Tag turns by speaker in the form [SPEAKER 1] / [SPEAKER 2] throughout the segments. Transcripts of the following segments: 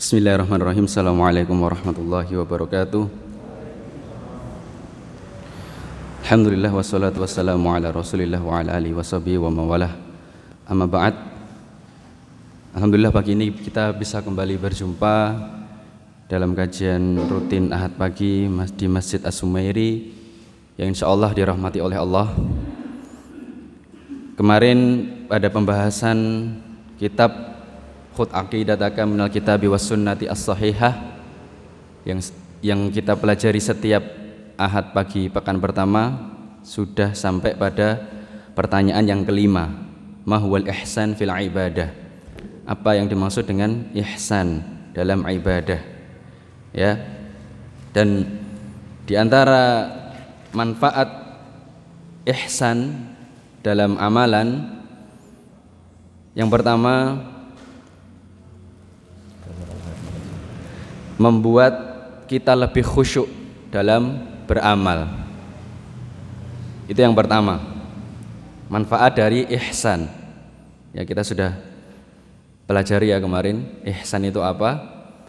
[SPEAKER 1] Bismillahirrahmanirrahim. Assalamualaikum warahmatullahi wabarakatuh. Alhamdulillah wassalatu wassalamu ala Rasulillah wa ala alihi washabihi wa mawalah. Amma ba'd. Alhamdulillah pagi ini kita bisa kembali berjumpa dalam kajian rutin Ahad pagi di Masjid As-Sumairi yang insya Allah dirahmati oleh Allah. Kemarin pada pembahasan kitab khut aqidataka minal kitabi was sunnati as-sahihah yang yang kita pelajari setiap ahad pagi pekan pertama sudah sampai pada pertanyaan yang kelima. Mahwal ihsan fil ibadah? Apa yang dimaksud dengan ihsan dalam ibadah? Ya. Dan di antara manfaat ihsan dalam amalan yang pertama membuat kita lebih khusyuk dalam beramal. Itu yang pertama. Manfaat dari ihsan. Ya kita sudah pelajari ya kemarin. Ihsan itu apa?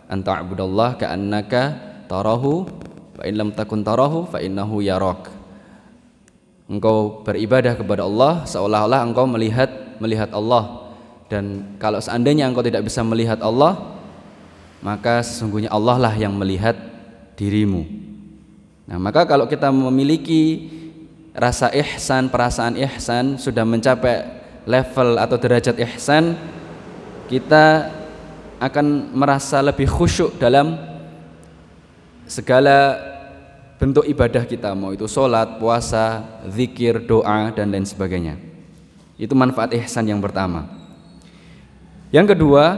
[SPEAKER 1] Anta'budallah ka'annaka tarahu fa in lam takun tarahu fa innahu yarak. Engkau beribadah kepada Allah seolah-olah engkau melihat melihat Allah dan kalau seandainya engkau tidak bisa melihat Allah maka sesungguhnya Allah lah yang melihat dirimu. Nah, maka kalau kita memiliki rasa ihsan, perasaan ihsan sudah mencapai level atau derajat ihsan, kita akan merasa lebih khusyuk dalam segala bentuk ibadah kita, mau itu sholat, puasa, zikir, doa, dan lain sebagainya. Itu manfaat ihsan yang pertama. Yang kedua,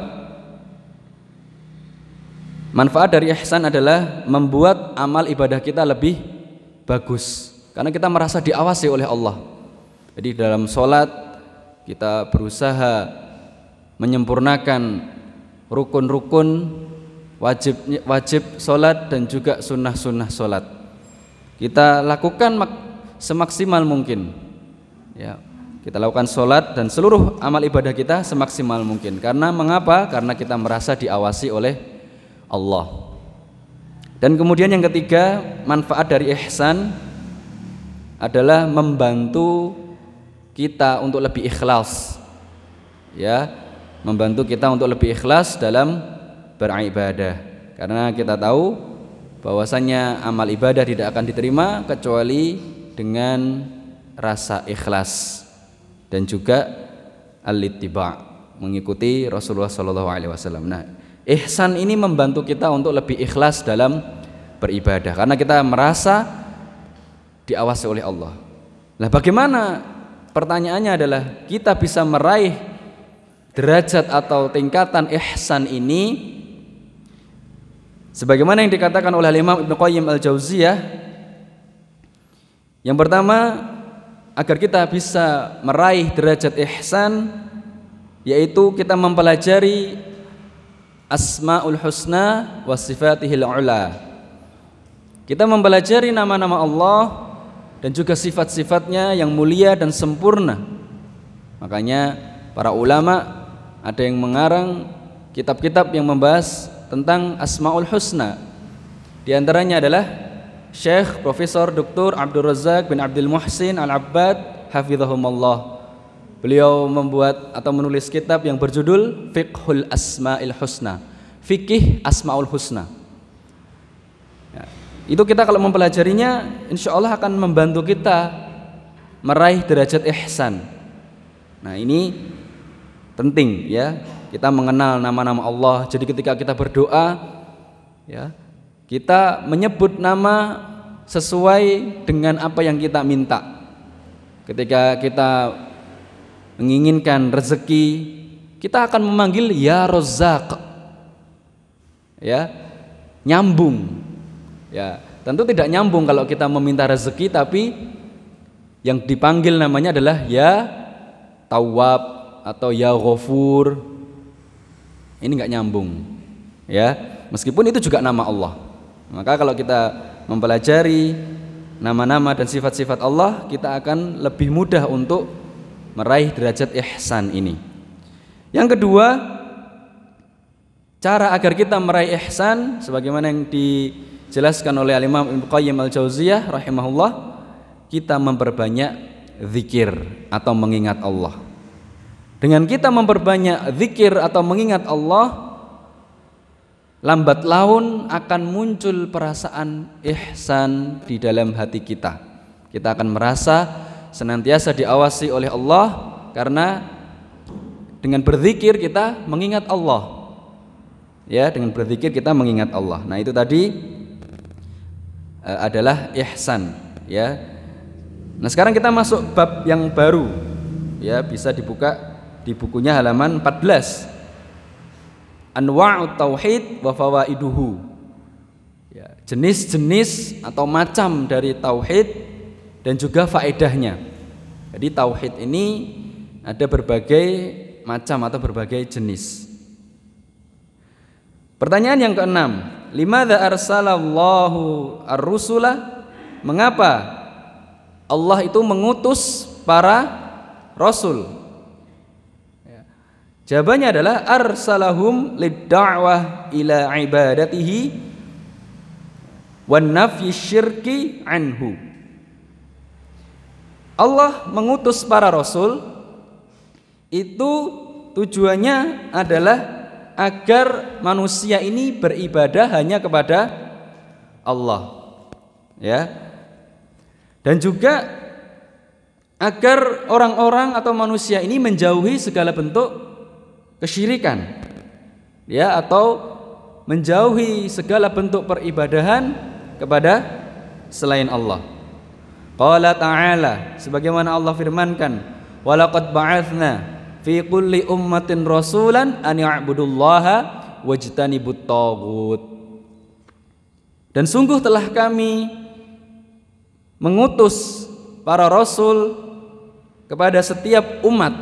[SPEAKER 1] Manfaat dari ihsan adalah membuat amal ibadah kita lebih bagus karena kita merasa diawasi oleh Allah. Jadi dalam sholat kita berusaha menyempurnakan rukun-rukun wajib wajib sholat dan juga sunnah-sunnah sholat. Kita lakukan semaksimal mungkin. Ya, kita lakukan sholat dan seluruh amal ibadah kita semaksimal mungkin. Karena mengapa? Karena kita merasa diawasi oleh Allah. Dan kemudian yang ketiga, manfaat dari ihsan adalah membantu kita untuk lebih ikhlas. Ya, membantu kita untuk lebih ikhlas dalam beribadah. Karena kita tahu bahwasanya amal ibadah tidak akan diterima kecuali dengan rasa ikhlas dan juga al-ittiba mengikuti Rasulullah sallallahu alaihi wasallam. Nah, Ihsan ini membantu kita untuk lebih ikhlas dalam beribadah karena kita merasa diawasi oleh Allah. Nah, bagaimana? Pertanyaannya adalah kita bisa meraih derajat atau tingkatan ihsan ini sebagaimana yang dikatakan oleh Imam Ibnu Qayyim Al-Jauziyah yang pertama agar kita bisa meraih derajat ihsan yaitu kita mempelajari Asmaul Husna wa sifatihil ula. Kita mempelajari nama-nama Allah dan juga sifat-sifatnya yang mulia dan sempurna. Makanya para ulama ada yang mengarang kitab-kitab yang membahas tentang Asmaul Husna. Di antaranya adalah Syekh Profesor Dr. Abdul Razak bin Abdul Muhsin Al-Abbad Hafizahumullah Beliau membuat atau menulis kitab yang berjudul Fiqhul Asma'il Husna. Fikih Asmaul Husna. Ya, itu kita kalau mempelajarinya, insya Allah akan membantu kita meraih derajat ihsan. Nah ini penting ya kita mengenal nama-nama Allah. Jadi ketika kita berdoa, ya kita menyebut nama sesuai dengan apa yang kita minta. Ketika kita menginginkan rezeki, kita akan memanggil ya Rozak. Ya, nyambung. Ya, tentu tidak nyambung kalau kita meminta rezeki tapi yang dipanggil namanya adalah ya Tawab atau ya Ghafur. Ini nggak nyambung. Ya, meskipun itu juga nama Allah. Maka kalau kita mempelajari nama-nama dan sifat-sifat Allah, kita akan lebih mudah untuk meraih derajat ihsan ini. Yang kedua, cara agar kita meraih ihsan sebagaimana yang dijelaskan oleh Al-Imam Ibnu Qayyim Al-Jauziyah rahimahullah kita memperbanyak zikir atau mengingat Allah. Dengan kita memperbanyak zikir atau mengingat Allah, lambat laun akan muncul perasaan ihsan di dalam hati kita. Kita akan merasa senantiasa diawasi oleh Allah karena dengan berzikir kita mengingat Allah. Ya, dengan berzikir kita mengingat Allah. Nah, itu tadi uh, adalah ihsan, ya. Nah, sekarang kita masuk bab yang baru. Ya, bisa dibuka di bukunya halaman 14. Anwa'ut tauhid wa fawaiduhu. Ya, jenis-jenis atau macam dari tauhid dan juga faedahnya. Jadi tauhid ini ada berbagai macam atau berbagai jenis. Pertanyaan yang keenam, limadza arsalallahu ar-rusula? Mengapa Allah itu mengutus para rasul? Ya. Jawabannya adalah arsalahum lid-da'wah ila ibadatihi wan nafyi syirki anhu. Allah mengutus para rasul itu tujuannya adalah agar manusia ini beribadah hanya kepada Allah. Ya. Dan juga agar orang-orang atau manusia ini menjauhi segala bentuk kesyirikan. Ya, atau menjauhi segala bentuk peribadahan kepada selain Allah. Qala ta'ala sebagaimana Allah firmankan, "Walaqad ba'atsna fi kulli ummatin rasulan an ya'budullaha wajtanibut tagut dan sungguh telah kami mengutus para rasul kepada setiap umat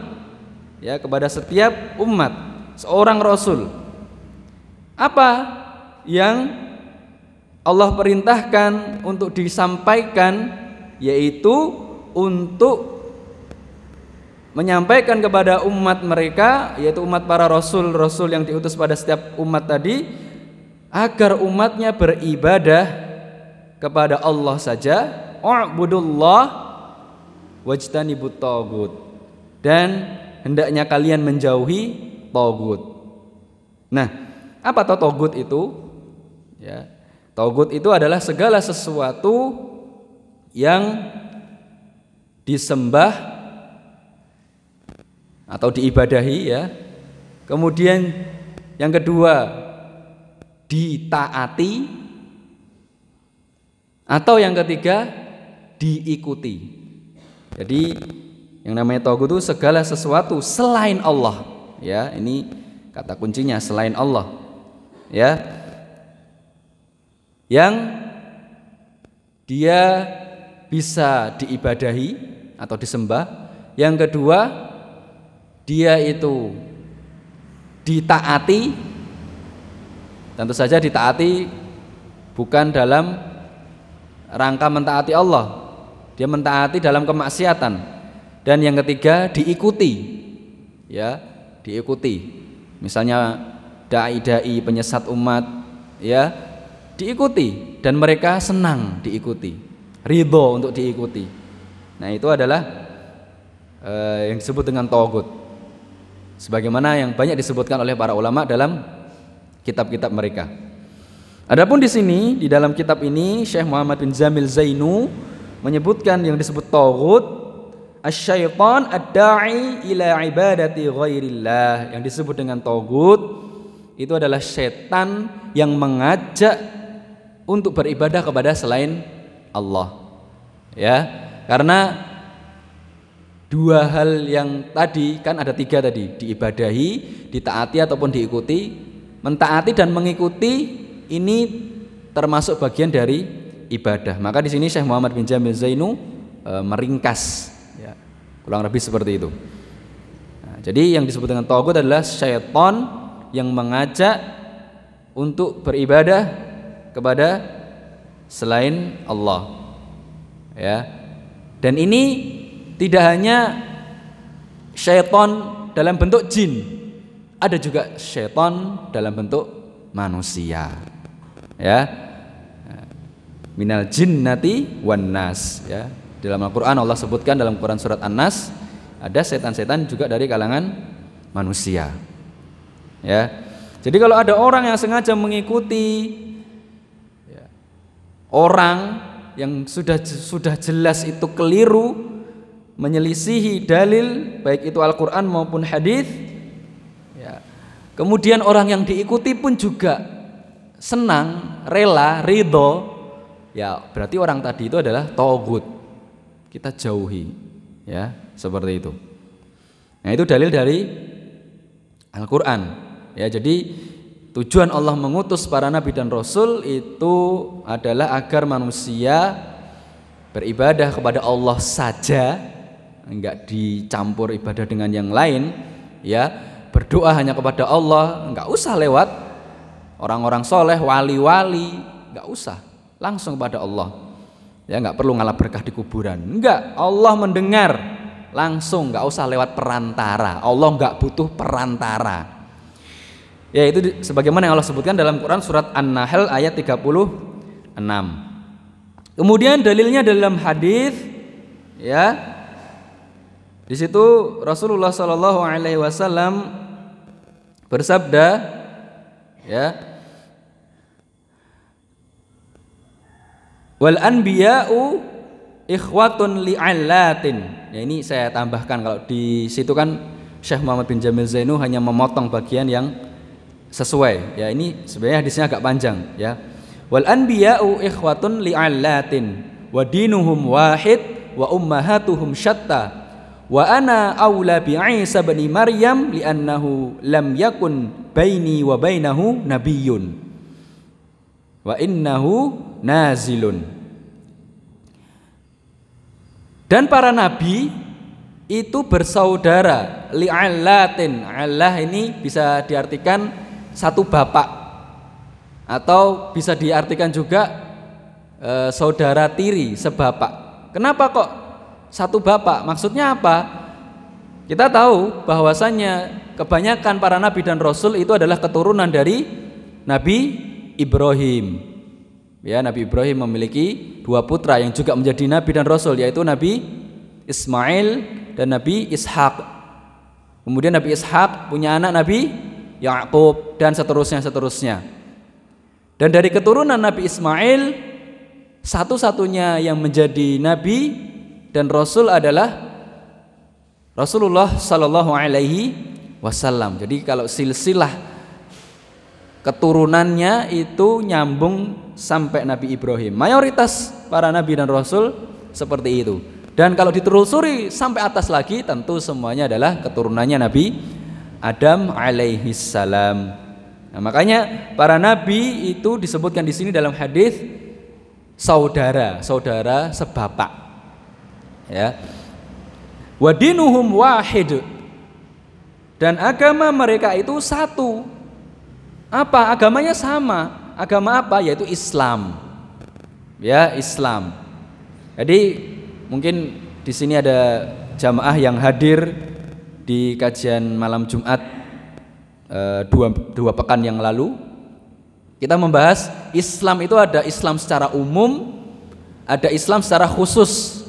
[SPEAKER 1] ya kepada setiap umat seorang rasul. Apa yang Allah perintahkan untuk disampaikan yaitu untuk menyampaikan kepada umat mereka yaitu umat para rasul-rasul yang diutus pada setiap umat tadi agar umatnya beribadah kepada Allah saja. U'budullah wajtanibut tagut dan hendaknya kalian menjauhi tagut nah apa toh tagut itu? Ya tagut itu adalah segala sesuatu yang disembah atau diibadahi ya. Kemudian yang kedua ditaati atau yang ketiga diikuti. Jadi yang namanya togut itu segala sesuatu selain Allah ya ini kata kuncinya selain Allah ya yang dia bisa diibadahi atau disembah. Yang kedua dia itu ditaati. Tentu saja ditaati bukan dalam rangka mentaati Allah. Dia mentaati dalam kemaksiatan. Dan yang ketiga diikuti. Ya diikuti. Misalnya dai-dai penyesat umat ya diikuti. Dan mereka senang diikuti ridho untuk diikuti. Nah itu adalah eh, yang disebut dengan togut. Sebagaimana yang banyak disebutkan oleh para ulama dalam kitab-kitab mereka. Adapun di sini di dalam kitab ini Syekh Muhammad bin Zamil Zainu menyebutkan yang disebut taghut asyaitan ad-da'i ila ibadati ghairillah. Yang disebut dengan taghut itu adalah setan yang mengajak untuk beribadah kepada selain Allah. Ya, karena dua hal yang tadi kan ada tiga tadi diibadahi, ditaati ataupun diikuti, mentaati dan mengikuti ini termasuk bagian dari ibadah. Maka di sini Syekh Muhammad bin Jamil Zainu e, meringkas, ya, kurang lebih seperti itu. Nah, jadi yang disebut dengan togut adalah syaitan yang mengajak untuk beribadah kepada selain Allah. Ya. Dan ini tidak hanya syaitan dalam bentuk jin ada juga syaitan dalam bentuk manusia. Ya. Minal jinnati wan nas ya. Dalam Al-Qur'an Allah sebutkan dalam Quran surat An-Nas ada setan-setan juga dari kalangan manusia. Ya. Jadi kalau ada orang yang sengaja mengikuti orang yang sudah sudah jelas itu keliru menyelisihi dalil baik itu Al-Qur'an maupun hadis ya. Kemudian orang yang diikuti pun juga senang, rela, ridho ya. Berarti orang tadi itu adalah togut kita jauhi ya seperti itu. Nah itu dalil dari Al-Quran ya. Jadi tujuan Allah mengutus para nabi dan rasul itu adalah agar manusia beribadah kepada Allah saja enggak dicampur ibadah dengan yang lain ya. Berdoa hanya kepada Allah enggak usah lewat orang-orang soleh wali-wali enggak usah. Langsung kepada Allah. Ya enggak perlu ngalah berkah di kuburan. Enggak Allah mendengar. Langsung nggak usah lewat perantara. Allah nggak butuh perantara ya itu sebagaimana yang Allah sebutkan dalam Quran surat An-Nahl ayat 36 kemudian dalilnya dalam hadis ya. Di situ Rasulullah Shallallahu Alaihi Wasallam bersabda ya. Wal anbiya'u ikhwatun li'allatin. Ya ini saya tambahkan. Kalau di situ kan Syekh Muhammad bin Jamil Zainu hanya memotong bagian yang sesuai. Ya ini sebenarnya hadisnya agak panjang ya. Wal anbiya'u ikhwatun li'allatin wa dinuhum wahid wa ummahatuhum syatta wa ana aula bi Isa bin Maryam li'annahu lam yakun baini wa bainahu nabiyyun wa innahu nazilun dan para nabi itu bersaudara li'allatin. Allah ini bisa diartikan satu bapak atau bisa diartikan juga e, saudara tiri sebapak. Kenapa kok satu bapak? Maksudnya apa? Kita tahu bahwasannya kebanyakan para nabi dan rasul itu adalah keturunan dari Nabi Ibrahim. Ya, Nabi Ibrahim memiliki dua putra yang juga menjadi nabi dan rasul yaitu Nabi Ismail dan Nabi Ishak. Kemudian Nabi Ishak punya anak Nabi Yakub dan seterusnya seterusnya. Dan dari keturunan Nabi Ismail satu-satunya yang menjadi nabi dan rasul adalah Rasulullah Sallallahu Alaihi Wasallam. Jadi kalau silsilah keturunannya itu nyambung sampai Nabi Ibrahim. Mayoritas para nabi dan rasul seperti itu. Dan kalau ditelusuri sampai atas lagi tentu semuanya adalah keturunannya Nabi Adam alaihi salam. Nah, makanya para nabi itu disebutkan di sini dalam hadis saudara, saudara sebapak. Ya. Wadinuhum wahid. Dan agama mereka itu satu. Apa? Agamanya sama. Agama apa? Yaitu Islam. Ya, Islam. Jadi mungkin di sini ada jamaah yang hadir di kajian malam Jumat e, dua, dua pekan yang lalu. Kita membahas Islam itu ada Islam secara umum, ada Islam secara khusus.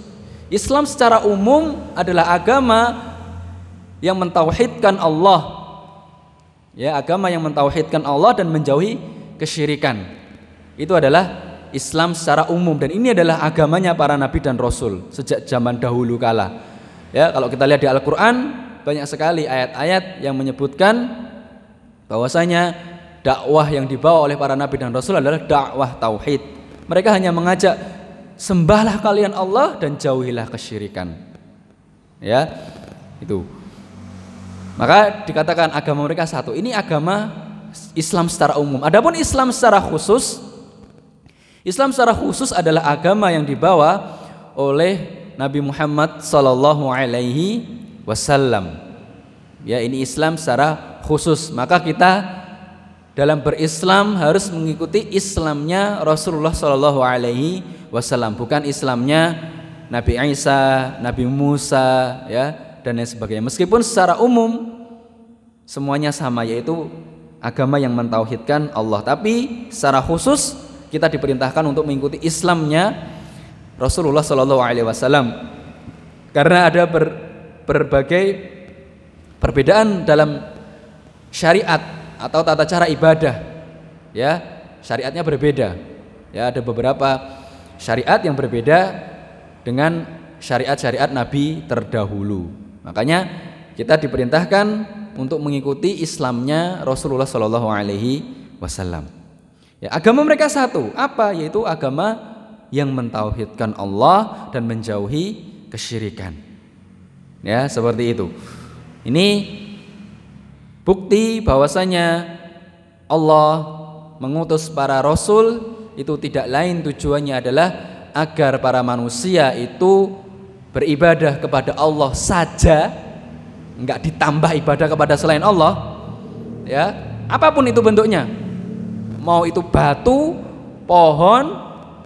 [SPEAKER 1] Islam secara umum adalah agama yang mentauhidkan Allah. Ya, agama yang mentauhidkan Allah dan menjauhi kesyirikan. Itu adalah Islam secara umum dan ini adalah agamanya para nabi dan rasul sejak zaman dahulu kala. Ya, kalau kita lihat di Al-Qur'an banyak sekali ayat-ayat yang menyebutkan bahwasanya dakwah yang dibawa oleh para nabi dan rasul adalah dakwah tauhid. Mereka hanya mengajak sembahlah kalian Allah dan jauhilah kesyirikan. Ya, itu. Maka dikatakan agama mereka satu. Ini agama Islam secara umum. Adapun Islam secara khusus, Islam secara khusus adalah agama yang dibawa oleh Nabi Muhammad sallallahu alaihi wasallam. Ya, ini Islam secara khusus. Maka kita dalam berislam harus mengikuti Islamnya Rasulullah sallallahu alaihi wasallam, bukan Islamnya Nabi Isa, Nabi Musa, ya, dan lain sebagainya. Meskipun secara umum semuanya sama yaitu agama yang mentauhidkan Allah. Tapi secara khusus kita diperintahkan untuk mengikuti Islamnya Rasulullah Shallallahu Alaihi Wasallam karena ada ber, berbagai perbedaan dalam syariat atau tata cara ibadah ya syariatnya berbeda ya ada beberapa syariat yang berbeda dengan syariat-syariat Nabi terdahulu makanya kita diperintahkan untuk mengikuti Islamnya Rasulullah Shallallahu Alaihi Wasallam. Ya, agama mereka satu, apa? Yaitu agama yang mentauhidkan Allah dan menjauhi kesyirikan. Ya, seperti itu. Ini bukti bahwasanya Allah mengutus para rasul itu tidak lain tujuannya adalah agar para manusia itu beribadah kepada Allah saja enggak ditambah ibadah kepada selain Allah ya apa pun itu bentuknya mau itu batu pohon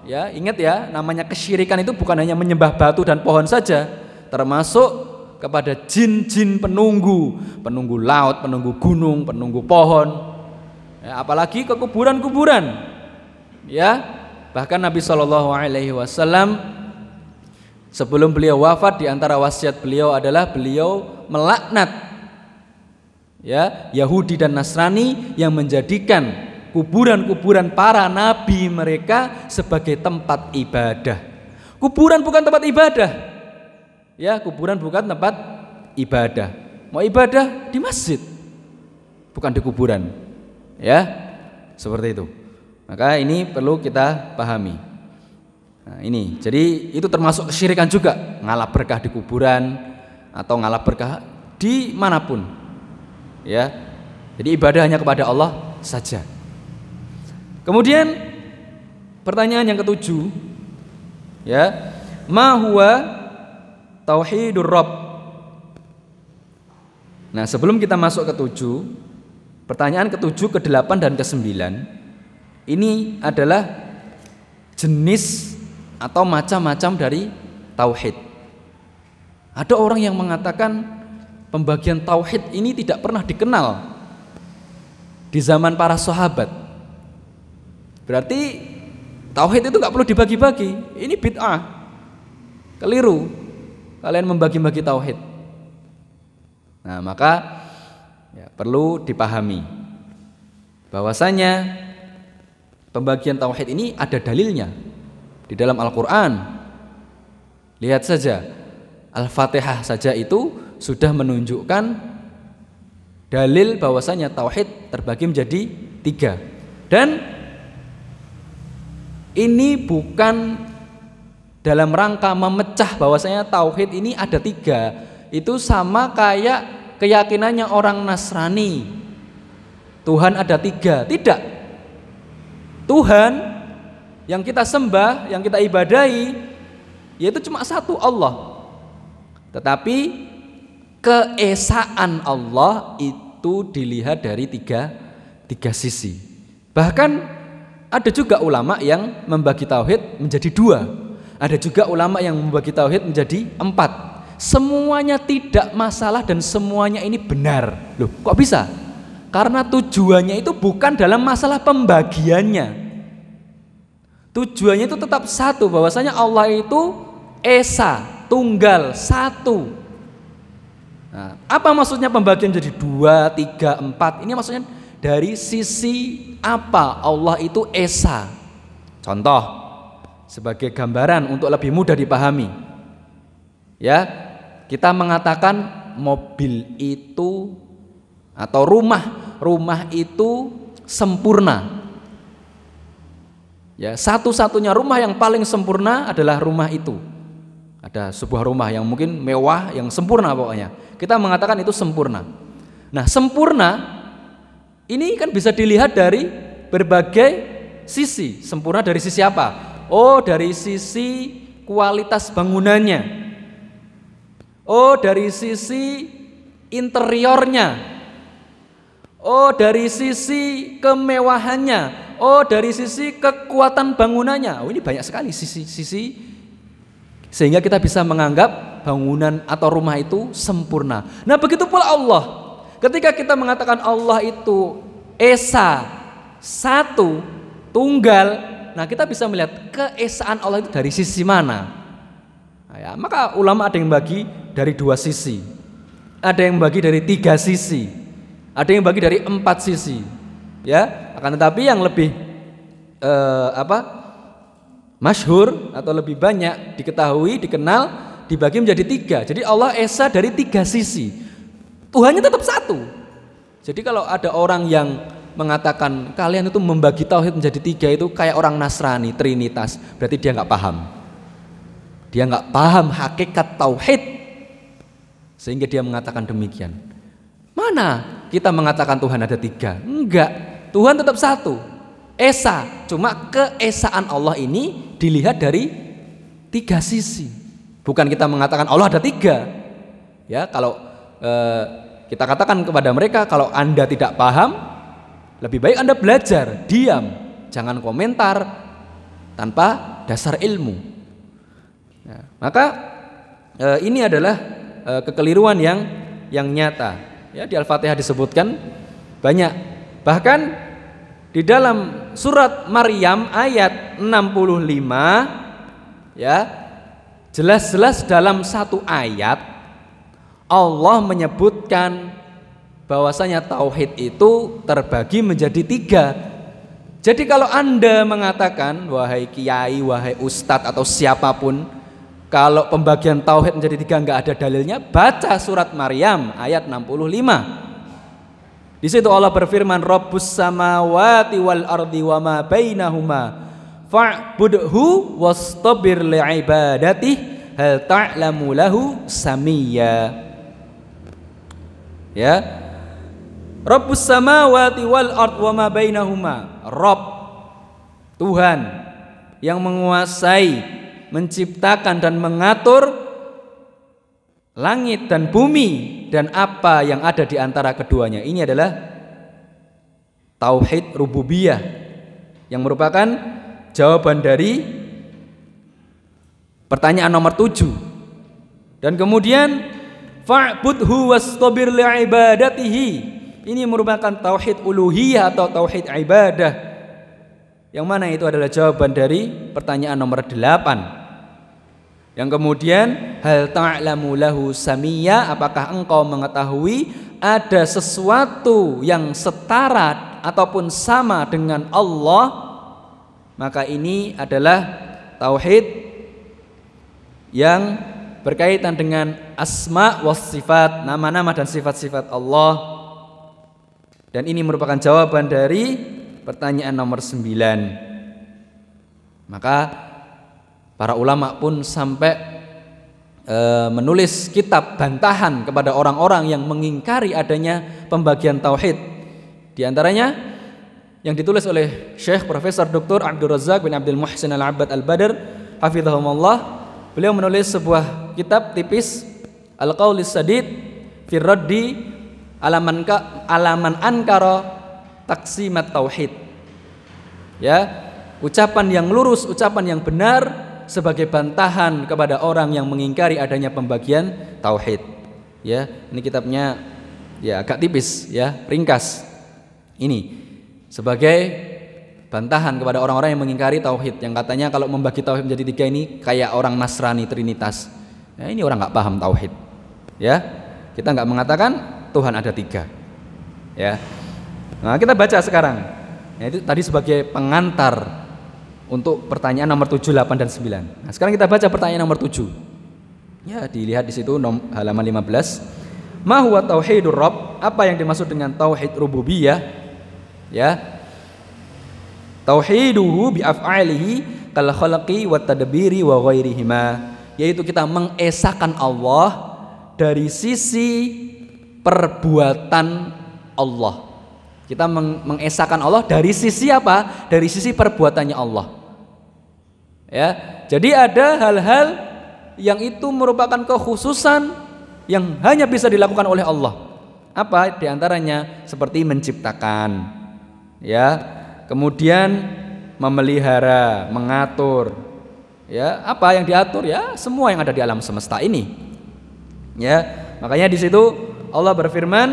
[SPEAKER 1] ya ingat ya namanya kesyirikan itu bukan hanya menyembah batu dan pohon saja termasuk kepada jin-jin penunggu penunggu laut penunggu gunung penunggu pohon ya, apalagi ke kuburan-kuburan ya bahkan Nabi Shallallahu Alaihi Wasallam Sebelum beliau wafat di antara wasiat beliau adalah beliau melaknat ya Yahudi dan Nasrani yang menjadikan kuburan-kuburan para nabi mereka sebagai tempat ibadah. Kuburan bukan tempat ibadah. Ya, kuburan bukan tempat ibadah. Mau ibadah di masjid, bukan di kuburan. Ya, seperti itu. Maka ini perlu kita pahami. Nah, ini, jadi itu termasuk kesyirikan juga, ngalap berkah di kuburan atau ngalap berkah di mana pun. Ya. Jadi ibadah hanya kepada Allah saja. Kemudian pertanyaan yang ketujuh ya, ma tauhidur rabb? Nah, sebelum kita masuk ke tujuh, pertanyaan ketujuh, ke delapan dan ke sembilan ini adalah jenis atau macam-macam dari tauhid. Ada orang yang mengatakan pembagian tauhid ini tidak pernah dikenal di zaman para sahabat. Berarti tauhid itu nggak perlu dibagi-bagi. Ini bid'ah. Keliru. Kalian membagi-bagi tauhid. Nah, maka ya, perlu dipahami bahwasanya pembagian tauhid ini ada dalilnya di dalam Al-Quran. Lihat saja, Al-Fatihah saja itu sudah menunjukkan dalil bahwasanya tauhid terbagi menjadi tiga. Dan ini bukan dalam rangka memecah bahwasanya tauhid ini ada tiga. Itu sama kayak keyakinannya orang Nasrani. Tuhan ada tiga. Tidak. Tuhan yang kita sembah, yang kita ibadahi yaitu cuma satu Allah. Tetapi keesaan Allah itu dilihat dari tiga, tiga sisi. Bahkan ada juga ulama yang membagi tauhid menjadi dua. Ada juga ulama yang membagi tauhid menjadi empat. Semuanya tidak masalah dan semuanya ini benar. Loh, kok bisa? Karena tujuannya itu bukan dalam masalah pembagiannya, Tujuannya itu tetap satu, bahwasanya Allah itu esa, tunggal, satu. Nah, apa maksudnya pembagian jadi dua, tiga, empat? Ini maksudnya dari sisi apa Allah itu esa. Contoh sebagai gambaran untuk lebih mudah dipahami. Ya, kita mengatakan mobil itu atau rumah, rumah itu sempurna. Ya, satu-satunya rumah yang paling sempurna adalah rumah itu. Ada sebuah rumah yang mungkin mewah, yang sempurna pokoknya. Kita mengatakan itu sempurna. Nah, sempurna ini kan bisa dilihat dari berbagai sisi. Sempurna dari sisi apa? Oh, dari sisi kualitas bangunannya. Oh, dari sisi interiornya. Oh, dari sisi kemewahannya oh dari sisi kekuatan bangunannya. Oh ini banyak sekali sisi-sisi sehingga kita bisa menganggap bangunan atau rumah itu sempurna. Nah begitu pula Allah. Ketika kita mengatakan Allah itu esa, satu, tunggal, nah kita bisa melihat keesaan Allah itu dari sisi mana. Nah, ya, maka ulama ada yang bagi dari dua sisi, ada yang bagi dari tiga sisi, ada yang bagi dari empat sisi. Ya, akan tetapi yang lebih eh, apa? masyhur atau lebih banyak diketahui, dikenal, dibagi menjadi tiga. Jadi Allah esa dari tiga sisi. Tuhannya tetap satu. Jadi kalau ada orang yang mengatakan kalian itu membagi tauhid menjadi tiga itu kayak orang Nasrani, Trinitas, berarti dia nggak paham. Dia nggak paham hakikat tauhid sehingga dia mengatakan demikian. Mana kita mengatakan Tuhan ada tiga? Enggak, Tuhan tetap satu. Esa, cuma keesaan Allah ini dilihat dari tiga sisi. Bukan kita mengatakan Allah ada tiga. Ya, kalau eh, kita katakan kepada mereka kalau anda tidak paham, lebih baik anda belajar, diam, jangan komentar tanpa dasar ilmu. Ya, maka eh, ini adalah eh, kekeliruan yang yang nyata. Ya, di Al-Fatihah disebutkan banyak. Bahkan di dalam surat Maryam ayat 65 ya jelas-jelas dalam satu ayat Allah menyebutkan bahwasanya tauhid itu terbagi menjadi tiga. Jadi kalau Anda mengatakan wahai kiai, wahai ustadz atau siapa pun kalau pembagian tauhid menjadi tiga nggak ada dalilnya, baca surat Maryam ayat 65. Di situ Allah berfirman, "Rabbus samawati wal ardi wa ma bainahuma fa'budhu wastabir li'ibadatihi hal ta'lamu lahu samiyya." Ya. Rabbus samawati wal ard wa ma bainahuma. Rabb Tuhan yang menguasai, menciptakan dan mengatur langit dan bumi dan apa yang ada di antara keduanya. Ini adalah tauhid rububiyah yang merupakan jawaban dari pertanyaan nomor tujuh. Dan kemudian fa'budhu wastabir li'ibadatihi. Ini merupakan tauhid uluhiyah atau tauhid ibadah. Yang mana itu adalah jawaban dari pertanyaan nomor delapan. Yang kemudian hal ta'lamu lahu samia apakah engkau mengetahui ada sesuatu yang setara ataupun sama dengan Allah maka ini adalah tauhid yang berkaitan dengan asma was sifat nama-nama dan sifat-sifat Allah dan ini merupakan jawaban dari pertanyaan nomor 9 maka Para ulama pun sampai e, menulis kitab bantahan kepada orang-orang yang mengingkari adanya pembagian tauhid. Di antaranya yang ditulis oleh Syekh Profesor Dr. Abdul Razak bin Abdul Muhsin Al-Abbad Al-Badr hafizahumullah. Beliau menulis sebuah kitab tipis Al-Qaulis Sadid fi Raddi alaman ka, alaman ankara taksimat tauhid. Ya, ucapan yang lurus, ucapan yang benar sebagai bantahan kepada orang yang mengingkari adanya pembagian tauhid. Ya, ini kitabnya ya agak tipis ya, ringkas. Ini sebagai bantahan kepada orang-orang yang mengingkari tauhid yang katanya kalau membagi tauhid menjadi tiga ini kayak orang Nasrani Trinitas. Ya, ini orang nggak paham tauhid. Ya, kita nggak mengatakan Tuhan ada tiga. Ya, nah kita baca sekarang. Ya, itu tadi sebagai pengantar untuk pertanyaan nomor 7, 8 dan 9. Nah, sekarang kita baca pertanyaan nomor 7. Ya, dilihat di situ nom, halaman 15. Ma huwa tauhidur rabb? Apa yang dimaksud dengan tauhid rububiyah? Ya. Tauhiduhu bi af'alihi kal khalqi wa tadbiri wa ghairihima. Yaitu kita mengesahkan Allah dari sisi perbuatan Allah. Kita mengesahkan Allah dari sisi apa? Dari sisi perbuatannya Allah. Ya, jadi ada hal-hal yang itu merupakan kekhususan yang hanya bisa dilakukan oleh Allah. Apa di antaranya? Seperti menciptakan, ya, kemudian memelihara, mengatur, ya, apa yang diatur ya, semua yang ada di alam semesta ini. Ya, makanya di situ Allah berfirman,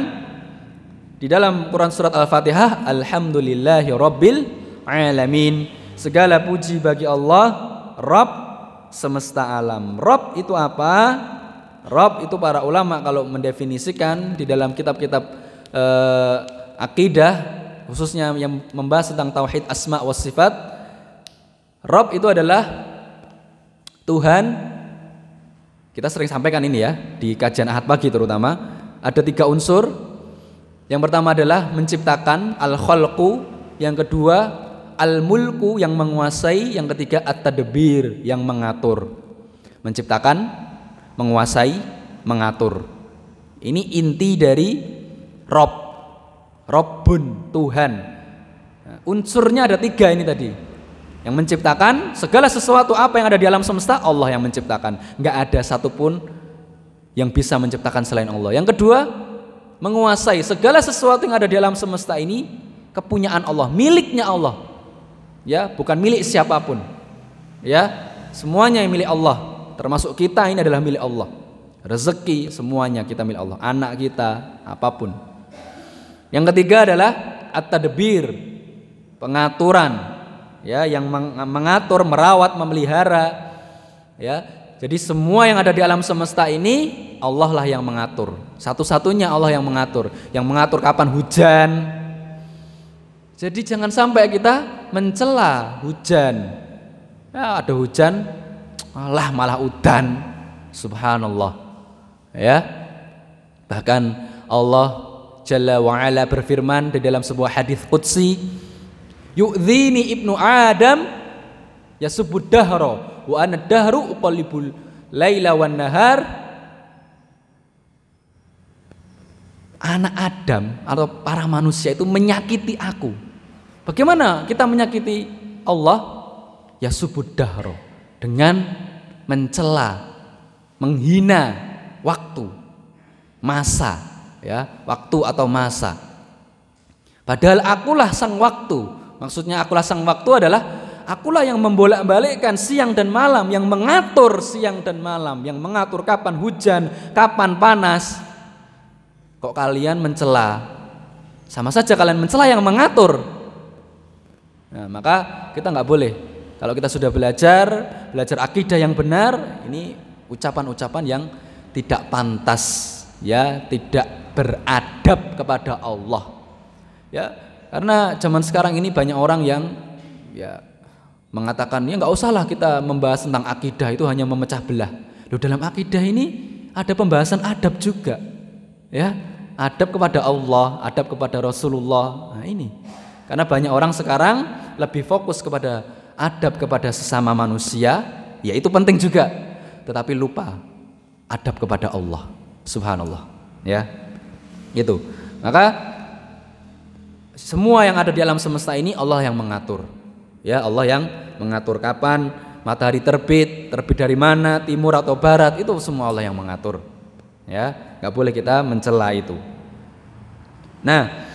[SPEAKER 1] Di dalam Quran surat Al-Fatihah, Alhamdulillahi Rabbil Alamin. Segala puji bagi Allah, Rabb semesta alam. Rabb itu apa? Rabb itu para ulama kalau mendefinisikan di dalam kitab-kitab eh, akidah khususnya yang membahas tentang tauhid asma wa sifat Rabb itu adalah Tuhan kita sering sampaikan ini ya di kajian ahad pagi terutama ada tiga unsur. Yang pertama adalah menciptakan al khalqu yang kedua al mulku yang menguasai yang ketiga at tadbir yang mengatur. Menciptakan menguasai mengatur. Ini inti dari Rob. Robun Tuhan. Unsurnya ada tiga ini tadi. Yang menciptakan segala sesuatu apa yang ada di alam semesta Allah yang menciptakan. Nggak ada satupun yang bisa menciptakan selain Allah. Yang kedua menguasai segala sesuatu yang ada di alam semesta ini kepunyaan Allah miliknya Allah. Ya bukan milik siapa pun. Ya semuanya yang milik Allah. Termasuk kita ini adalah milik Allah. Rezeki semuanya kita milik Allah. Anak kita apa pun. Yang ketiga adalah at-tadbir, pengaturan. Ya yang mengatur, merawat, memelihara. Ya. Jadi semua yang ada di alam semesta ini Allah lah yang mengatur. Satu-satunya Allah yang mengatur, yang mengatur kapan hujan. Jadi jangan sampai kita mencela hujan. Ya, ada hujan, malah malah udan. Subhanallah. Ya. Bahkan Allah Jalla wa berfirman di dalam sebuah hadis qudsi Yu'dhini ibnu Adam yasubud dahra wa ana dahru uqallibul laila wan nahar Anak Adam atau para manusia itu menyakiti aku. Bagaimana kita menyakiti Allah? Ya subud dahro dengan mencela, menghina waktu, masa, ya, waktu atau masa. Padahal akulah sang waktu. Maksudnya akulah sang waktu adalah akulah yang membolak-balikkan siang dan malam, yang mengatur siang dan malam, yang mengatur kapan hujan, kapan panas. Kok kalian mencela? Sama saja kalian mencela yang mengatur. Nah, maka kita nggak boleh. Kalau kita sudah belajar, belajar akidah yang benar, ini ucapan-ucapan yang tidak pantas, ya, tidak beradab kepada Allah. Ya, karena zaman sekarang ini banyak orang yang ya mengatakan ya nggak usahlah kita membahas tentang akidah itu hanya memecah belah. Loh dalam akidah ini ada pembahasan adab juga. Ya, adab kepada Allah, adab kepada Rasulullah. Nah, ini. Karena banyak orang sekarang lebih fokus kepada adab kepada sesama manusia, ya itu penting juga. Tetapi lupa adab kepada Allah. Subhanallah. Ya. Gitu. Maka semua yang ada di alam semesta ini Allah yang mengatur. Ya, Allah yang mengatur kapan matahari terbit, terbit dari mana, timur atau barat, itu semua Allah yang mengatur. Ya, nggak boleh kita mencela itu. Nah,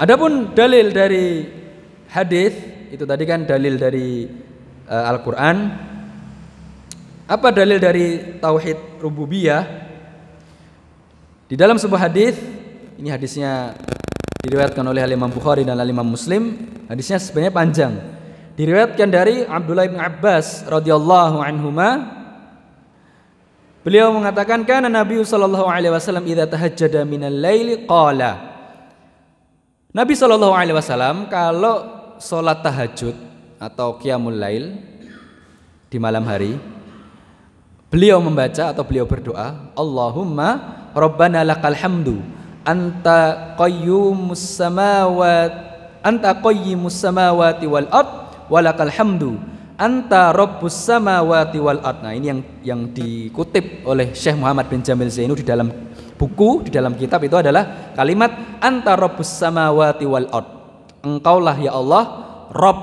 [SPEAKER 1] adapun dalil dari hadis itu tadi kan dalil dari uh, Al-Qur'an. Apa dalil dari tauhid rububiyah? Di dalam sebuah hadis, ini hadisnya diriwayatkan oleh Imam Bukhari dan Imam Muslim. Hadisnya sebenarnya panjang. Diriwayatkan dari Abdullah bin Abbas radhiyallahu anhuma Beliau mengatakan kana Nabi sallallahu alaihi wasallam idza tahajjada minal laili qala. Nabi sallallahu alaihi wasallam kalau salat tahajud atau qiyamul lail di malam hari beliau membaca atau beliau berdoa Allahumma Rabbana lakal hamdu anta qayyumus samawat anta qayyimus samawati wal ard walakal hamdu anta rabbus samawati wal ard. Nah, ini yang yang dikutip oleh Syekh Muhammad bin Jamil Zainu di dalam buku, di dalam kitab itu adalah kalimat anta rabbus samawati wal ard. Engkaulah ya Allah Rabb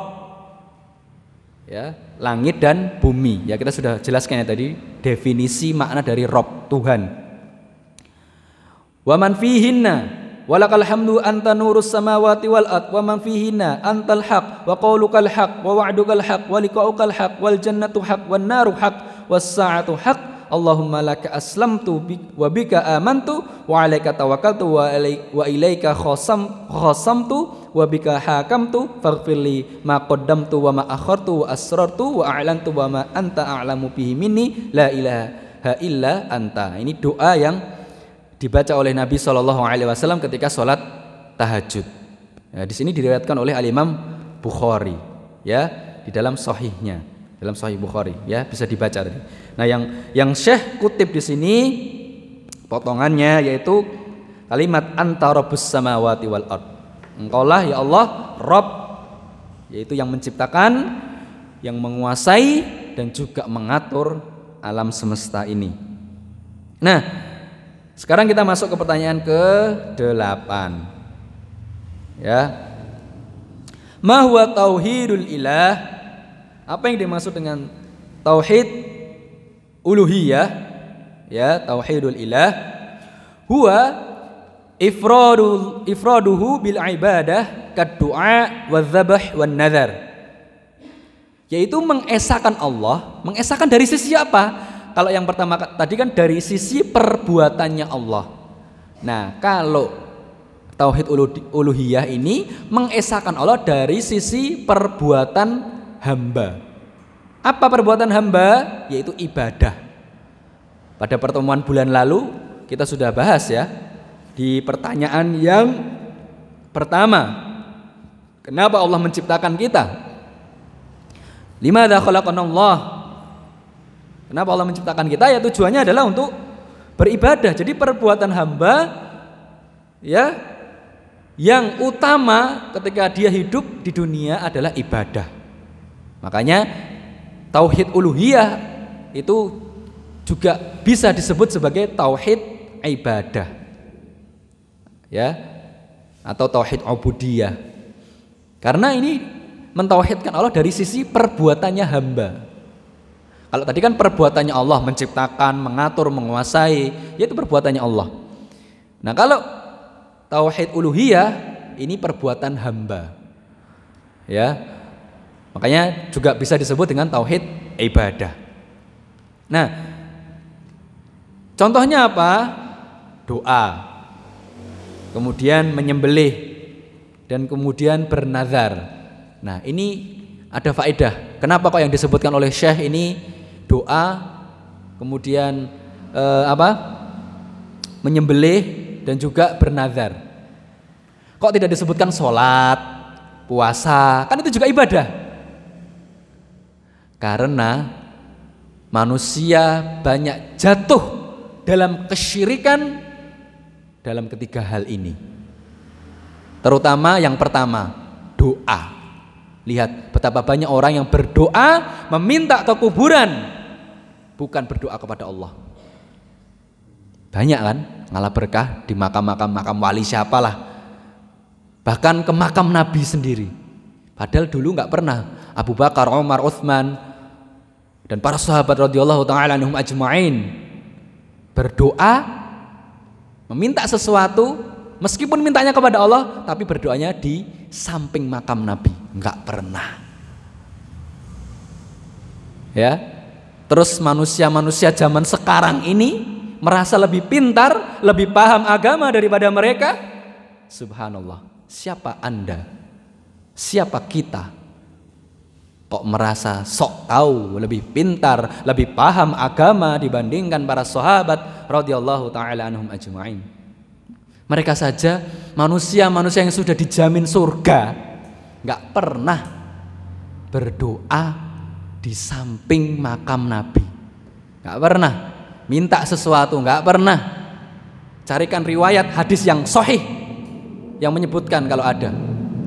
[SPEAKER 1] ya, langit dan bumi. Ya kita sudah jelaskan ya tadi definisi makna dari Rob Tuhan wa man fihinna walakal hamdu anta nurus samawati wal ard wa man fihinna antal haq wa qaulukal haq wa wa'dukal haq wa liqa'ukal haq wal jannatu haq wan naru haq was sa'atu haq Allahumma laka aslamtu wa bika amantu wa alaika tawakkaltu wa wa ilaika khasam khasamtu wa bika hakamtu faghfirli ma qaddamtu wa ma akhartu wa asrartu wa a'lantu wa ma anta a'lamu bihi minni la ilaha illa anta. Ini doa yang dibaca oleh Nabi Shallallahu alaihi wasallam ketika sholat tahajud. Ya, di sini diriwayatkan oleh Al Imam Bukhari ya di dalam sahihnya dalam sahih Bukhari ya bisa dibaca tadi. Nah, yang yang Syekh kutip di sini potongannya yaitu kalimat anta rabbus samawati wal ard. Engkaulah ya Allah Rabb yaitu yang menciptakan, yang menguasai dan juga mengatur alam semesta ini. Nah, sekarang kita masuk ke pertanyaan ke-8. Ya. Ma huwa tauhidul ilah? Apa yang dimaksud dengan tauhid uluhiyah? Ya, tauhidul ilah huwa ifradul ifraduhu bil ibadah kad du'a wa dzabh wan nadhar. Yaitu mengesahkan Allah, mengesahkan dari sisi apa? Kalau yang pertama tadi kan dari sisi perbuatannya Allah. Nah, kalau tauhid uluhiyah ini mengesahkan Allah dari sisi perbuatan hamba. Apa perbuatan hamba? Yaitu ibadah. Pada pertemuan bulan lalu kita sudah bahas ya di pertanyaan yang pertama. Kenapa Allah menciptakan kita? Lima Allah Kenapa Allah menciptakan kita? Ya tujuannya adalah untuk beribadah. Jadi perbuatan hamba ya yang utama ketika dia hidup di dunia adalah ibadah. Makanya tauhid uluhiyah itu juga bisa disebut sebagai tauhid ibadah. Ya. Atau tauhid ubudiyah. Karena ini mentauhidkan Allah dari sisi perbuatannya hamba. Kalau tadi kan perbuatannya Allah menciptakan, mengatur, menguasai, yaitu perbuatannya Allah. Nah, kalau tauhid uluhiyah ini perbuatan hamba. Ya. Makanya juga bisa disebut dengan tauhid ibadah. Nah, contohnya apa? Doa. Kemudian menyembelih dan kemudian bernazar. Nah, ini ada faedah. Kenapa kok yang disebutkan oleh Syekh ini doa, kemudian eh, apa? menyembelih dan juga bernazar. Kok tidak disebutkan sholat, puasa? Kan itu juga ibadah. Karena manusia banyak jatuh dalam kesyirikan dalam ketiga hal ini. Terutama yang pertama, doa. Lihat betapa banyak orang yang berdoa meminta ke kuburan bukan berdoa kepada Allah. Banyak kan ngalah berkah di makam-makam makam wali siapalah. Bahkan ke makam Nabi sendiri. Padahal dulu nggak pernah Abu Bakar, Umar, Uthman dan para sahabat radhiyallahu taala anhum ajmain berdoa meminta sesuatu meskipun mintanya kepada Allah tapi berdoanya di samping makam Nabi nggak pernah ya Terus manusia-manusia zaman sekarang ini merasa lebih pintar, lebih paham agama daripada mereka. Subhanallah. Siapa Anda? Siapa kita? Kok merasa sok tahu, lebih pintar, lebih paham agama dibandingkan para sahabat radhiyallahu taala anhum ajmain. Mereka saja manusia-manusia yang sudah dijamin surga nggak pernah berdoa di samping makam Nabi. Gak pernah minta sesuatu, gak pernah. Carikan riwayat hadis yang sahih yang menyebutkan kalau ada.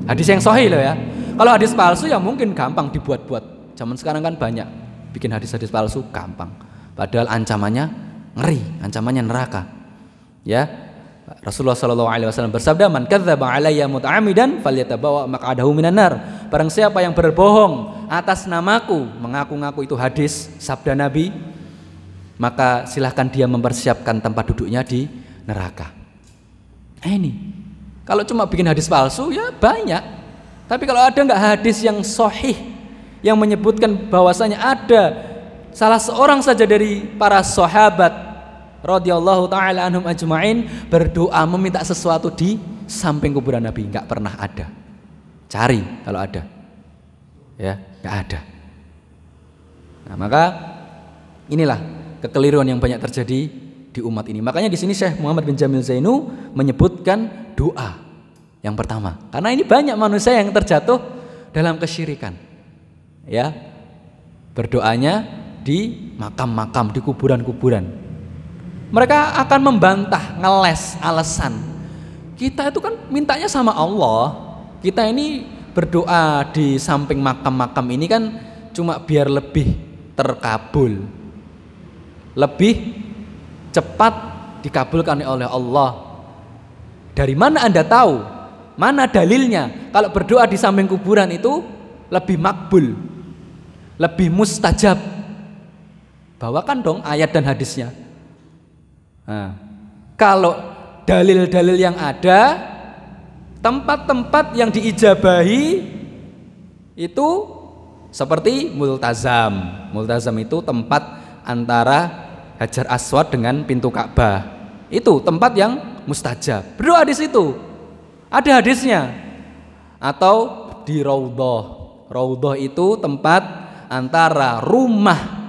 [SPEAKER 1] Hadis yang sahih loh ya. Kalau hadis palsu ya mungkin gampang dibuat-buat. Zaman sekarang kan banyak bikin hadis-hadis palsu gampang. Padahal ancamannya ngeri, ancamannya neraka. Ya, Rasulullah Shallallahu Alaihi Wasallam bersabda, "Man kadzdzaba alayya muta'amidan falyatabawa maq'adahu minan nar." Barang siapa yang berbohong atas namaku, mengaku-ngaku itu hadis sabda Nabi, maka silahkan dia mempersiapkan tempat duduknya di neraka. Nah, ini, kalau cuma bikin hadis palsu ya banyak. Tapi kalau ada nggak hadis yang sohih yang menyebutkan bahwasanya ada salah seorang saja dari para sahabat radhiyallahu taala anhum ajmain berdoa meminta sesuatu di samping kuburan Nabi. Nggak pernah ada. Cari kalau ada. Ya nggak ada. Nah maka inilah kekeliruan yang banyak terjadi di umat ini. Makanya di sini Syekh Muhammad bin Jamil Zainu menyebutkan doa yang pertama. Karena ini banyak manusia yang terjatuh dalam kesyirikan. Ya berdoanya di makam-makam di kuburan-kuburan mereka akan membantah ngeles alasan. Kita itu kan mintanya sama Allah. Kita ini berdoa di samping makam-makam ini kan cuma biar lebih terkabul. Lebih cepat dikabulkan oleh Allah. Dari mana anda tahu? Mana dalilnya? Kalau berdoa di samping kuburan itu lebih makbul lebih mustajab. Bawakan dong ayat dan hadisnya nah, kalau dalil-dalil yang ada tempat-tempat yang diijabahi itu seperti multazam. Multazam itu tempat antara Hajar Aswad dengan pintu Ka'bah. Itu tempat yang mustajab. Berdoa di situ. Ada hadisnya. Atau di Raudhah. Raudhah itu tempat antara rumah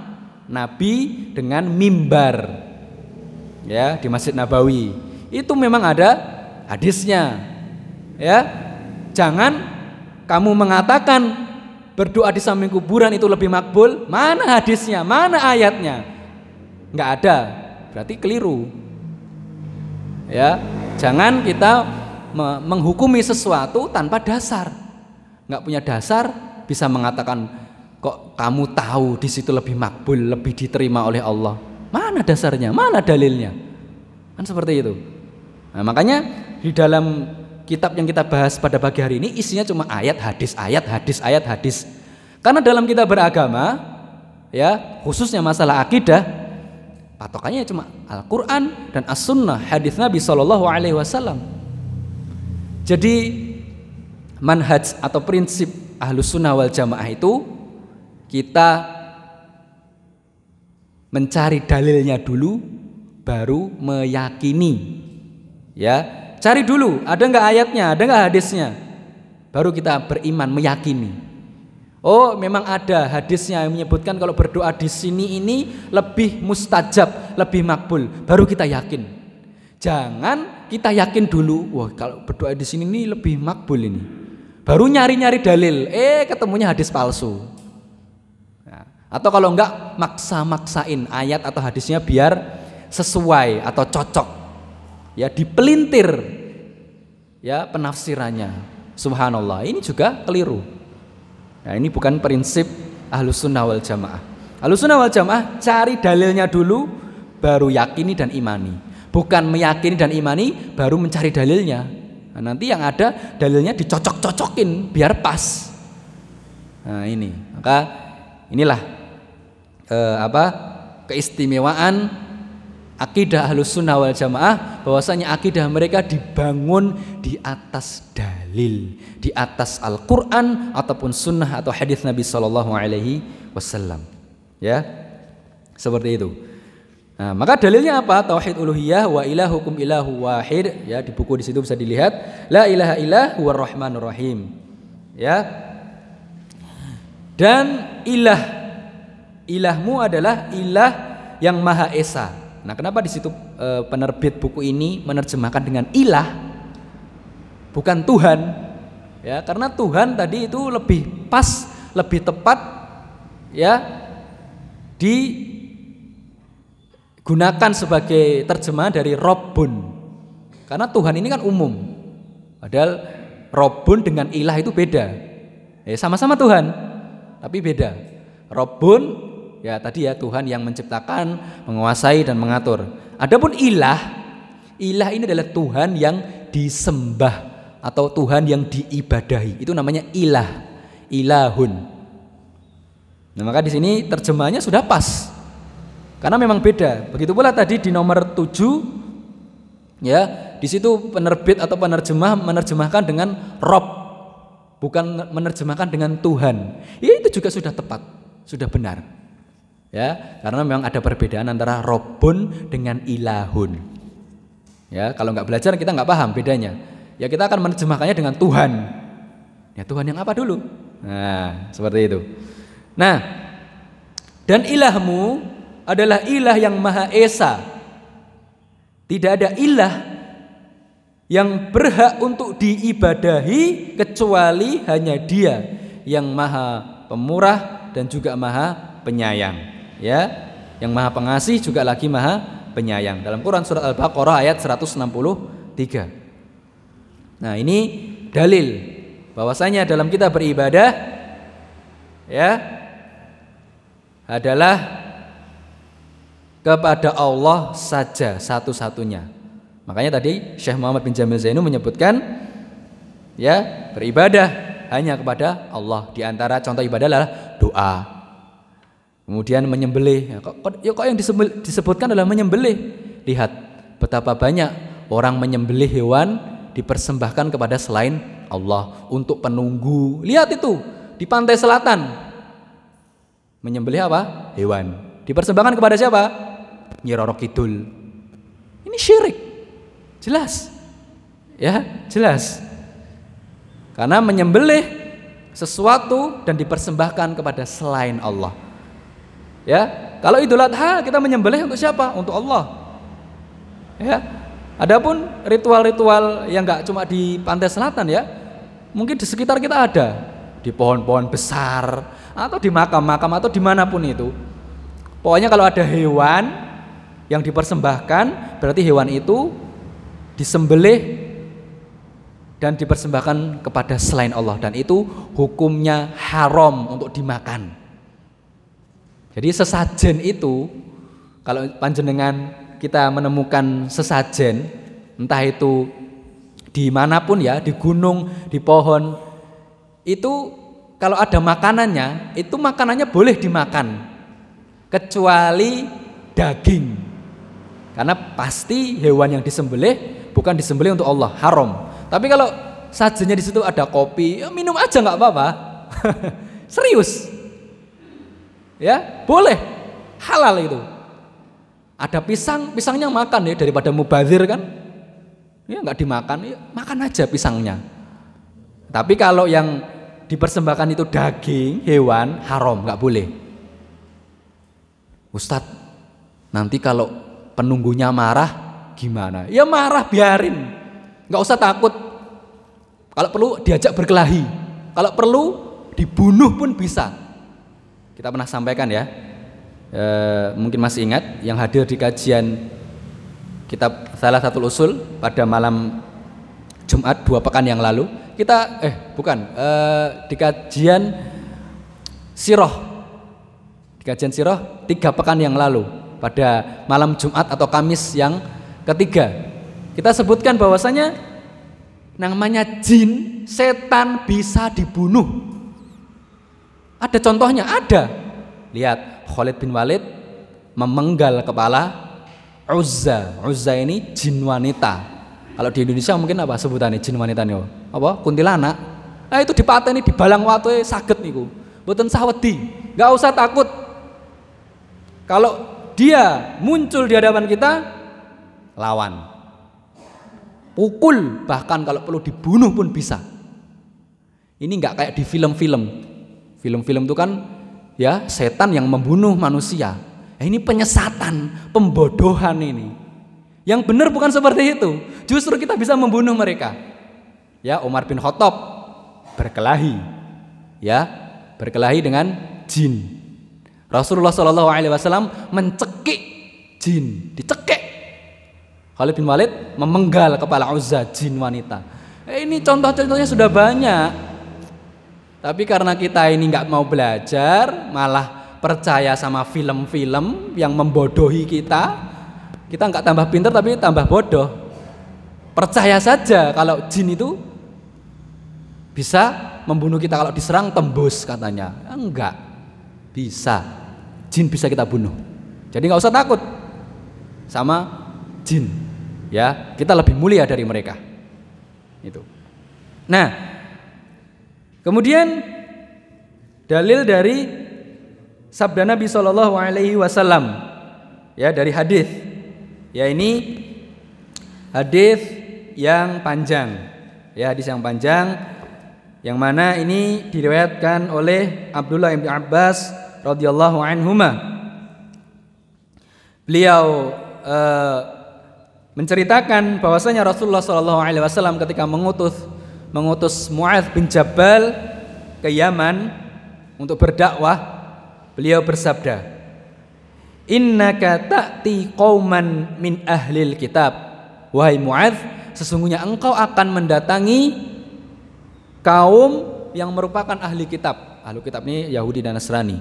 [SPEAKER 1] Nabi dengan mimbar ya di Masjid Nabawi. Itu memang ada hadisnya. Ya jangan kamu mengatakan berdoa di samping kuburan itu lebih makbul. Mana hadisnya? Mana ayatnya? Nggak ada. Berarti keliru. Ya jangan kita menghukumi sesuatu tanpa dasar. Nggak punya dasar bisa mengatakan kok kamu tahu di situ lebih makbul lebih diterima oleh Allah mana dasarnya? Mana dalilnya? Kan seperti itu. Nah, makanya di dalam kitab yang kita bahas pada pagi hari ini isinya cuma ayat hadis ayat hadis ayat hadis. Karena dalam kita beragama ya khususnya masalah akidah patokannya cuma Al-Quran dan As-Sunnah hadis Nabi Shallallahu jadi manhaj atau prinsip ahlus sunnah wal jamaah itu kita mencari dalilnya dulu baru meyakini ya Cari dulu, ada nggak ayatnya, ada nggak hadisnya. Baru kita beriman, meyakini. Oh, memang ada hadisnya yang menyebutkan kalau berdoa di sini ini lebih mustajab, lebih makbul. Baru kita yakin. Jangan kita yakin dulu, wah kalau berdoa di sini ini lebih makbul ini. Baru nyari-nyari dalil, eh ketemunya hadis palsu. Atau kalau enggak maksa-maksain ayat atau hadisnya biar sesuai atau cocok. Ya dipelintir ya penafsirannya. Subhanallah ini juga keliru. Nah ini bukan prinsip ahlus sunnah wal jamaah. Ahlus sunnah wal jamaah cari dalilnya dulu baru yakini dan imani. Bukan meyakini dan imani baru mencari dalilnya. Nah, nanti yang ada dalilnya dicocok-cocokin biar pas. Nah ini. Maka inilah eh, apa keistimewaan akidah ahlus sunnah wal jamaah bahwasanya akidah mereka dibangun di atas dalil di atas Al-Quran ataupun sunnah atau hadis Nabi Shallallahu Alaihi Wasallam. Ya seperti itu. Nah, maka dalilnya apa? Tauhid uluhiyah wa ilahukum ilahu wahid. Ya di buku di situ bisa dilihat. La ilaha huwa rahmanur rahim. Ya. Dan ilah ilahmu adalah ilah yang maha esa Nah, kenapa di situ e, penerbit buku ini menerjemahkan dengan ilah bukan Tuhan? Ya, karena Tuhan tadi itu lebih pas, lebih tepat ya digunakan sebagai terjemahan dari Robun. Karena Tuhan ini kan umum. Padahal Robun dengan ilah itu beda. Eh, sama-sama Tuhan, tapi beda. Robun Ya tadi ya Tuhan yang menciptakan, menguasai dan mengatur. Adapun ilah, ilah ini adalah Tuhan yang disembah atau Tuhan yang diibadahi. Itu namanya ilah, ilahun. Nah, maka di sini terjemahnya sudah pas. Karena memang beda. Begitu pula tadi di nomor 7 ya, di situ penerbit atau penerjemah menerjemahkan dengan Rob bukan menerjemahkan dengan Tuhan. Ya itu juga sudah tepat, sudah benar. Ya, karena memang ada perbedaan antara robun dengan ilahun. Ya, kalau nggak belajar kita nggak paham bedanya. Ya kita akan menerjemahkannya dengan Tuhan. Ya Tuhan yang apa dulu? Nah, seperti itu. Nah, dan ilahmu adalah ilah yang maha esa. Tidak ada ilah yang berhak untuk diibadahi kecuali hanya Dia yang maha pemurah dan juga maha penyayang ya. Yang maha pengasih juga lagi maha penyayang. Dalam Quran surat Al-Baqarah ayat 163 nah ini dalil bahwasanya dalam kita beribadah ya adalah kepada Allah saja satu-satunya. Makanya tadi Syekh Muhammad bin Jamil Zainu menyebutkan ya beribadah hanya kepada Allah. Di antara contoh ibadah adalah doa Kemudian menyembelih. Ya, kok, ya, yang disebutkan adalah menyembelih. Lihat betapa banyak orang menyembelih hewan dipersembahkan kepada selain Allah untuk penunggu. Lihat itu di pantai selatan. Menyembelih apa? Hewan. Dipersembahkan kepada siapa? Nyiroro Kidul. Ini syirik. Jelas. Ya, jelas. Karena menyembelih sesuatu dan dipersembahkan kepada selain Allah. Ya, kalau Idul Adha kita menyembelih untuk siapa? Untuk Allah. Ya. Adapun ritual-ritual yang enggak cuma di pantai selatan ya, mungkin di sekitar kita ada di pohon-pohon besar atau di makam-makam atau di mana pun itu. Pokoknya kalau ada hewan yang dipersembahkan, berarti hewan itu disembelih dan dipersembahkan kepada selain Allah dan itu hukumnya haram untuk dimakan. Jadi sesajen itu kalau panjenengan kita menemukan sesajen entah itu di mana pun ya di gunung di pohon itu kalau ada makanannya itu makanannya boleh dimakan. Kecuali daging. Karena pasti hewan yang disembelih bukan disembelih untuk Allah haram. Tapi kalau sajennya di situ ada kopi ya minum aja nggak apa-apa. Serius Ya, boleh. Halal itu. Ada pisang, pisangnya makan ya daripada mubazir kan. Ya nggak dimakan, ya makan aja pisangnya. Tapi kalau yang dipersembahkan itu daging hewan haram, nggak boleh. Ustadz, nanti kalau penunggunya marah gimana? Ya marah biarin, nggak usah takut. Kalau perlu diajak berkelahi, kalau perlu dibunuh pun bisa. Kita pernah sampaikan ya, e, mungkin masih ingat yang hadir di kajian kitab salah satu usul pada malam Jumat dua pekan yang lalu. Kita eh bukan e, di kajian Siroh. Di kajian Siroh tiga pekan yang lalu pada malam Jumat atau Kamis yang ketiga. Kita sebutkan bahwasanya namanya jin setan bisa dibunuh ada contohnya, ada. Lihat, Khalid bin Walid memenggal kepala Uzza. Uzza ini jin wanita. Kalau di Indonesia mungkin apa sebutannya jin wanita nih? Apa? Kuntilanak. Nah itu dipateni di balang waktu sakit niku. Mboten sawedi. Gak usah takut. Kalau dia muncul di hadapan kita, lawan. Pukul bahkan kalau perlu dibunuh pun bisa. Ini nggak kayak di film-film Film-film itu kan ya setan yang membunuh manusia. Ya, ini penyesatan, pembodohan ini. Yang benar bukan seperti itu. Justru kita bisa membunuh mereka. Ya, Umar bin Khattab berkelahi. Ya, berkelahi dengan jin. Rasulullah Shallallahu alaihi wasallam mencekik jin, dicekik. Khalid bin Walid memenggal kepala Uzza jin wanita. Eh, ini contoh-contohnya sudah banyak. Tapi karena kita ini nggak mau belajar, malah percaya sama film-film yang membodohi kita, kita nggak tambah pinter tapi tambah bodoh. Percaya saja kalau jin itu bisa membunuh kita kalau diserang tembus katanya. Enggak, bisa. Jin bisa kita bunuh. Jadi nggak usah takut sama jin. Ya, kita lebih mulia dari mereka. Itu. Nah, Kemudian dalil dari sabda Nabi Shallallahu Alaihi Wasallam ya dari hadis ya ini hadis yang panjang ya hadis yang panjang yang mana ini diriwayatkan oleh Abdullah bin Abbas radhiyallahu anhuma. Beliau uh, menceritakan bahwasanya Rasulullah Shallallahu alaihi wasallam ketika mengutus mengutus Muadz bin Jabal ke Yaman untuk berdakwah beliau bersabda innaka ta'ti qauman min ahlil kitab wahai Muadz sesungguhnya engkau akan mendatangi kaum yang merupakan ahli kitab. Ahli kitab ini Yahudi dan Nasrani.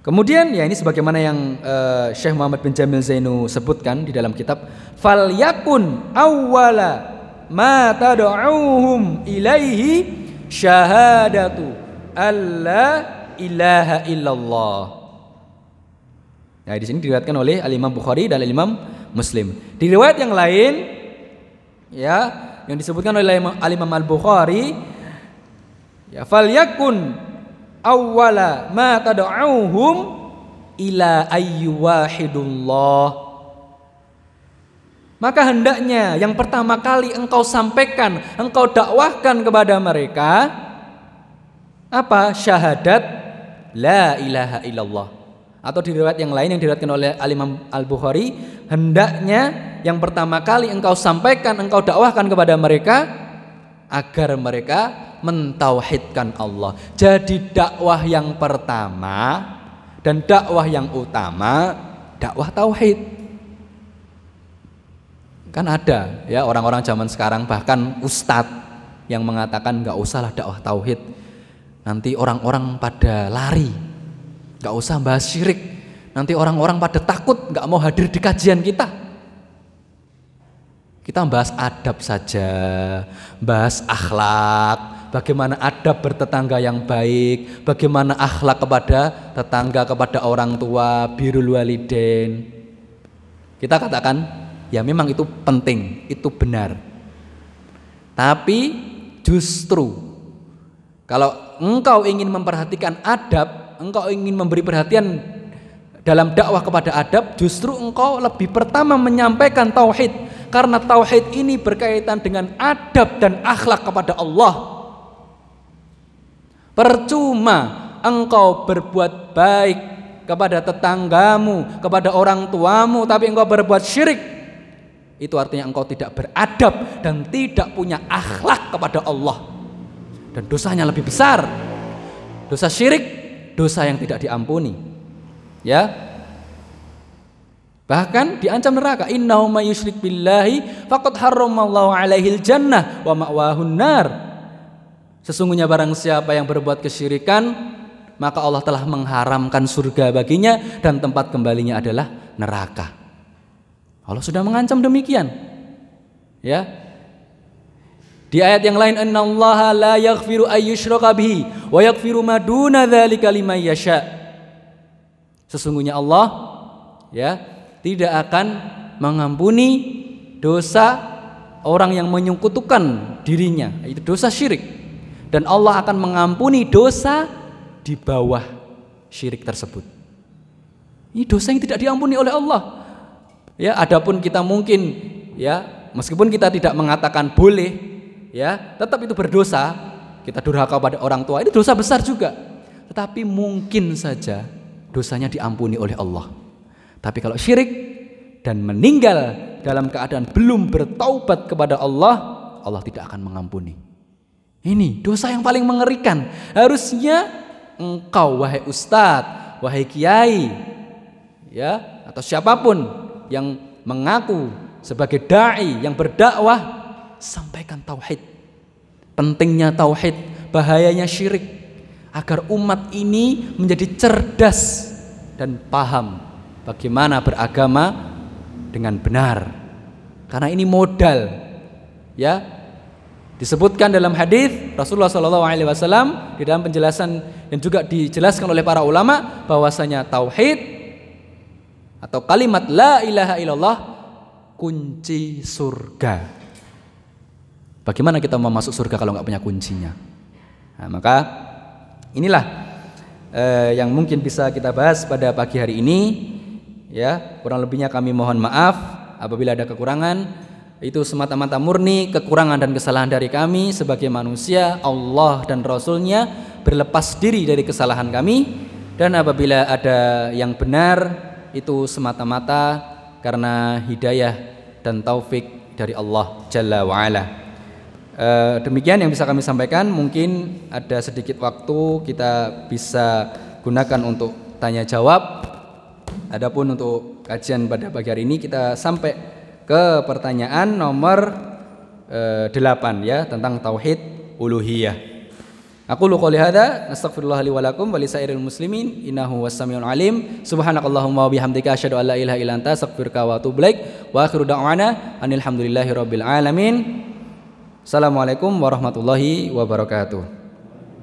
[SPEAKER 1] Kemudian ya ini sebagaimana yang uh, Syekh Muhammad bin Jamil Zainu sebutkan di dalam kitab fal yakun awwala ma tad'uhum ilaihi syahadatu alla ilaha illallah. Nah, di sini diriwayatkan oleh Al Imam Bukhari dan Al Imam Muslim. Di riwayat yang lain ya yang disebutkan oleh Al Imam Al Bukhari ya fal yakun awwala ma tad'uhum ila ayyu wahidullah maka hendaknya yang pertama kali engkau sampaikan, engkau dakwahkan kepada mereka apa? Syahadat la ilaha illallah atau di riwayat yang lain yang diriwayatkan oleh Al Imam Al Bukhari hendaknya yang pertama kali engkau sampaikan engkau dakwahkan kepada mereka agar mereka mentauhidkan Allah. Jadi dakwah yang pertama dan dakwah yang utama dakwah tauhid. Kan ada ya orang-orang zaman sekarang bahkan ustadz yang mengatakan nggak usahlah dakwah tauhid. Nanti orang-orang pada lari Gak usah bahas syirik. Nanti orang-orang pada takut gak mau hadir di kajian kita. Kita bahas adab saja, bahas akhlak, bagaimana adab bertetangga yang baik, bagaimana akhlak kepada tetangga, kepada orang tua, birul waliden. Kita katakan, ya memang itu penting, itu benar. Tapi justru kalau engkau ingin memperhatikan adab, engkau ingin memberi perhatian dalam dakwah kepada adab, justru engkau lebih pertama menyampaikan tauhid karena tauhid ini berkaitan dengan adab dan akhlak kepada Allah. Percuma engkau berbuat baik kepada tetanggamu, kepada orang tuamu, tapi engkau berbuat syirik. Itu artinya engkau tidak beradab dan tidak punya akhlak kepada Allah. Dan dosanya lebih besar. Dosa syirik dosa yang tidak diampuni. Ya. Bahkan diancam neraka. Innahu may yusyrik billahi faqad harramallahu alaihil jannah wa ma'wahun nar. Sesungguhnya barang siapa yang berbuat kesyirikan, maka Allah telah mengharamkan surga baginya dan tempat kembalinya adalah neraka. Allah sudah mengancam demikian. Ya, di ayat yang lain innallaha la yaghfiru ayyushraka bihi wa yaghfiru ma duna dzalika liman yasha. Sesungguhnya Allah ya tidak akan mengampuni dosa orang yang menyekutukan dirinya, itu dosa syirik. Dan Allah akan mengampuni dosa di bawah syirik tersebut. Ini dosa yang tidak diampuni oleh Allah. Ya, adapun kita mungkin ya, meskipun kita tidak mengatakan boleh ya tetap itu berdosa. Kita durhaka pada orang tua itu dosa besar juga. Tetapi mungkin saja dosanya diampuni oleh Allah. Tapi kalau syirik dan meninggal dalam keadaan belum bertaubat kepada Allah Allah tidak akan mengampuni. Ini dosa yang paling mengerikan. Harusnya engkau wahai ustadz wahai kiai ya atau siapa pun yang mengaku sebagai dai yang berdakwah sampaikan tauhid. Pentingnya tauhid, bahayanya syirik agar umat ini menjadi cerdas dan paham bagaimana beragama dengan benar. Karena ini modal. Ya. Disebutkan dalam hadis Rasulullah Shallallahu alaihi wasallam di dalam penjelasan dan juga dijelaskan oleh para ulama bahwasanya tauhid atau kalimat la ilaha illallah kunci surga. Bagaimana kita mau masuk surga kalau nggak punya kuncinya? Nah, maka inilah eh, yang mungkin bisa kita bahas pada pagi hari ini. Ya, kurang lebihnya kami mohon maaf apabila ada kekurangan. Itu semata-mata murni kekurangan dan kesalahan dari kami sebagai manusia, Allah dan Rasulnya berlepas diri dari kesalahan kami dan apabila ada yang benar itu semata-mata karena hidayah dan taufik dari Allah Jalla wa'ala. E, demikian yang bisa kami sampaikan. Mungkin ada sedikit waktu kita bisa gunakan untuk tanya jawab. Adapun untuk kajian pada pagi hari ini kita sampai ke pertanyaan nomor e, 8 ya tentang tauhid uluhiyah Aku lu qouli hadza astaghfirullah li wa lakum wa lisairil muslimin innahu wassamiul alim. Subhanakallahumma wa bihamdika asyhadu an la ilaha illa anta astaghfiruka wa atubu ilaik. Wa akhiru da'wana anil hamdulillahi rabbil alamin. Assalamualaikum warahmatullahi wabarakatuh